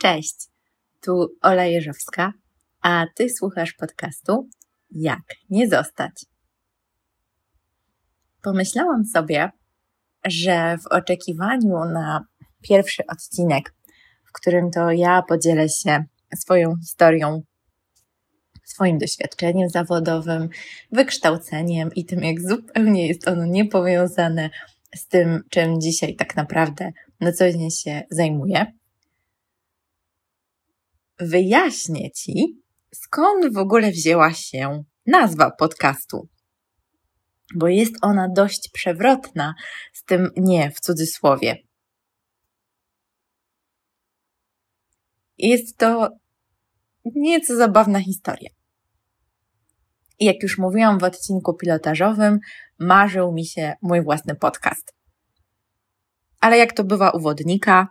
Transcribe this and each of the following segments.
Cześć, tu Ola Jeżowska, a Ty słuchasz podcastu Jak nie zostać. Pomyślałam sobie, że w oczekiwaniu na pierwszy odcinek, w którym to ja podzielę się swoją historią, swoim doświadczeniem zawodowym, wykształceniem i tym, jak zupełnie jest ono niepowiązane z tym, czym dzisiaj tak naprawdę na co dzień się zajmuję, wyjaśnię Ci, skąd w ogóle wzięła się nazwa podcastu. Bo jest ona dość przewrotna, z tym nie w cudzysłowie. Jest to nieco zabawna historia. Jak już mówiłam w odcinku pilotażowym, marzył mi się mój własny podcast. Ale jak to bywa u wodnika,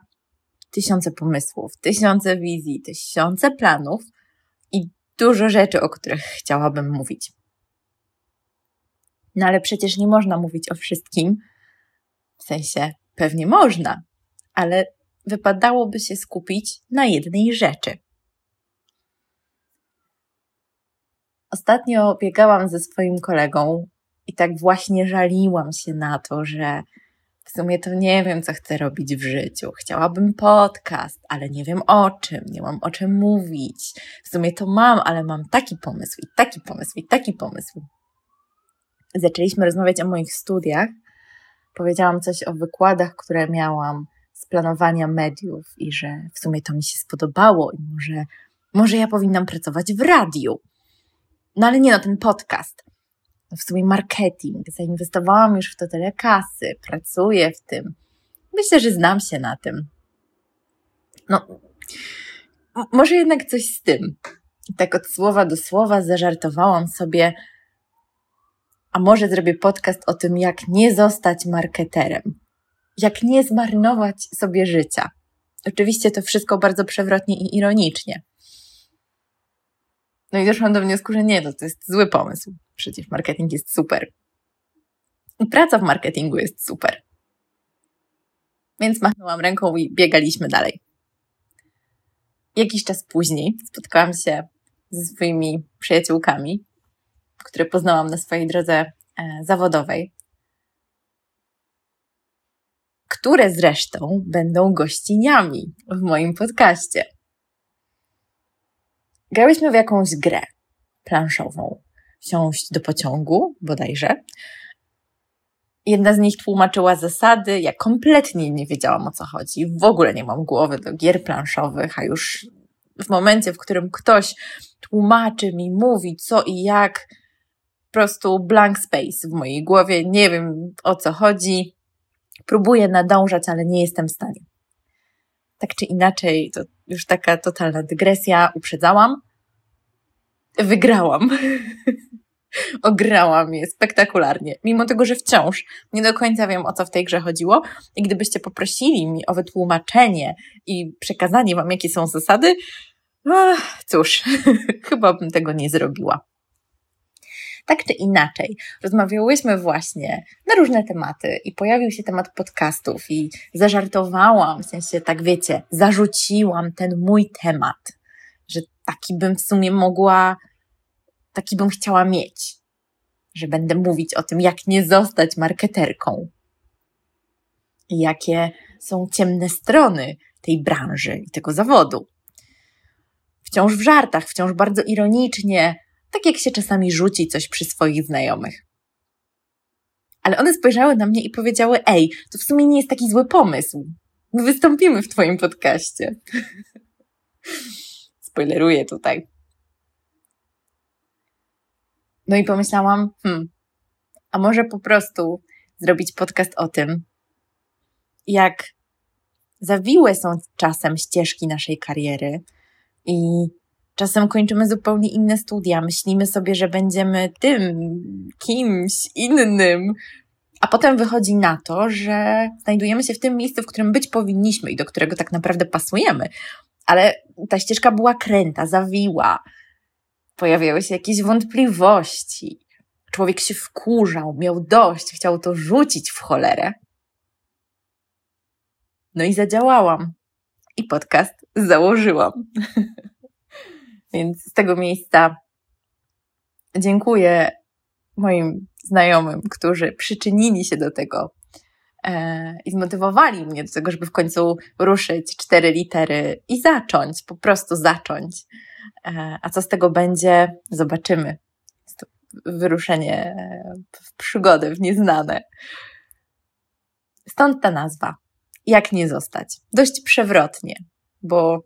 tysiące pomysłów, tysiące wizji, tysiące planów i dużo rzeczy, o których chciałabym mówić. No ale przecież nie można mówić o wszystkim. W sensie, pewnie można, ale wypadałoby się skupić na jednej rzeczy. Ostatnio biegałam ze swoim kolegą i tak właśnie żaliłam się na to, że w sumie to nie wiem, co chcę robić w życiu. Chciałabym podcast, ale nie wiem o czym, nie mam o czym mówić. W sumie to mam, ale mam taki pomysł, i taki pomysł, i taki pomysł. Zaczęliśmy rozmawiać o moich studiach. Powiedziałam coś o wykładach, które miałam z planowania mediów i że w sumie to mi się spodobało i może, może ja powinnam pracować w radiu. No ale nie no, ten podcast no w sumie marketing. Zainwestowałam już w to tyle kasy, pracuję w tym. Myślę, że znam się na tym. No, może jednak coś z tym. Tak od słowa do słowa zażartowałam sobie, a może zrobię podcast o tym, jak nie zostać marketerem, jak nie zmarnować sobie życia. Oczywiście to wszystko bardzo przewrotnie i ironicznie. No i doszłam do wniosku, że nie, to, to jest zły pomysł. Przecież marketing jest super. I praca w marketingu jest super. Więc machnęłam ręką i biegaliśmy dalej. Jakiś czas później spotkałam się ze swoimi przyjaciółkami, które poznałam na swojej drodze e, zawodowej, które zresztą będą gościniami w moim podcaście. Grałyśmy w jakąś grę planszową wsiąść do pociągu, bodajże. Jedna z nich tłumaczyła zasady, ja kompletnie nie wiedziałam o co chodzi. W ogóle nie mam głowy do gier planszowych, a już w momencie, w którym ktoś tłumaczy mi, mówi co i jak, po prostu blank space w mojej głowie, nie wiem o co chodzi. Próbuję nadążać, ale nie jestem w stanie. Tak czy inaczej, to już taka totalna dygresja, uprzedzałam wygrałam. Ograłam je spektakularnie, mimo tego, że wciąż nie do końca wiem, o co w tej grze chodziło. I gdybyście poprosili mi o wytłumaczenie i przekazanie wam, jakie są zasady, cóż, chyba bym tego nie zrobiła. Tak czy inaczej, rozmawiałyśmy właśnie na różne tematy i pojawił się temat podcastów i zażartowałam, w sensie tak wiecie, zarzuciłam ten mój temat taki bym w sumie mogła, taki bym chciała mieć, że będę mówić o tym, jak nie zostać marketerką. I jakie są ciemne strony tej branży i tego zawodu. Wciąż w żartach, wciąż bardzo ironicznie, tak jak się czasami rzuci coś przy swoich znajomych. Ale one spojrzały na mnie i powiedziały: Ej, to w sumie nie jest taki zły pomysł. My wystąpimy w Twoim podcaście. spoileruję tutaj. No i pomyślałam, hmm, a może po prostu zrobić podcast o tym, jak zawiłe są czasem ścieżki naszej kariery i czasem kończymy zupełnie inne studia. Myślimy sobie, że będziemy tym, kimś innym, a potem wychodzi na to, że znajdujemy się w tym miejscu, w którym być powinniśmy i do którego tak naprawdę pasujemy ale ta ścieżka była kręta, zawiła. Pojawiały się jakieś wątpliwości. Człowiek się wkurzał, miał dość, chciał to rzucić w cholerę. No i zadziałałam. i podcast założyłam. Więc z tego miejsca dziękuję moim znajomym, którzy przyczynili się do tego i zmotywowali mnie do tego, żeby w końcu ruszyć cztery litery i zacząć, po prostu zacząć. E, a co z tego będzie, zobaczymy. Jest to wyruszenie w przygody, w nieznane. Stąd ta nazwa. Jak nie zostać? Dość przewrotnie, bo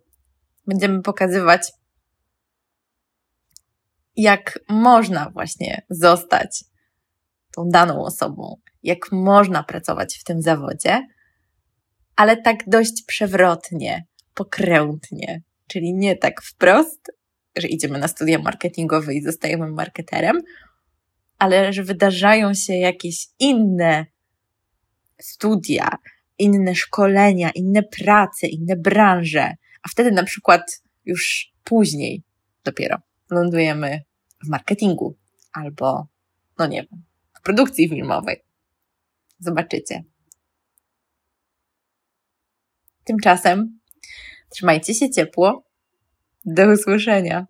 będziemy pokazywać, jak można właśnie zostać tą daną osobą, jak można pracować w tym zawodzie, ale tak dość przewrotnie, pokrętnie, czyli nie tak wprost, że idziemy na studia marketingowe i zostajemy marketerem, ale że wydarzają się jakieś inne studia, inne szkolenia, inne prace, inne branże, a wtedy na przykład już później dopiero lądujemy w marketingu albo, no nie wiem, w produkcji filmowej. Zobaczycie. Tymczasem trzymajcie się ciepło. Do usłyszenia.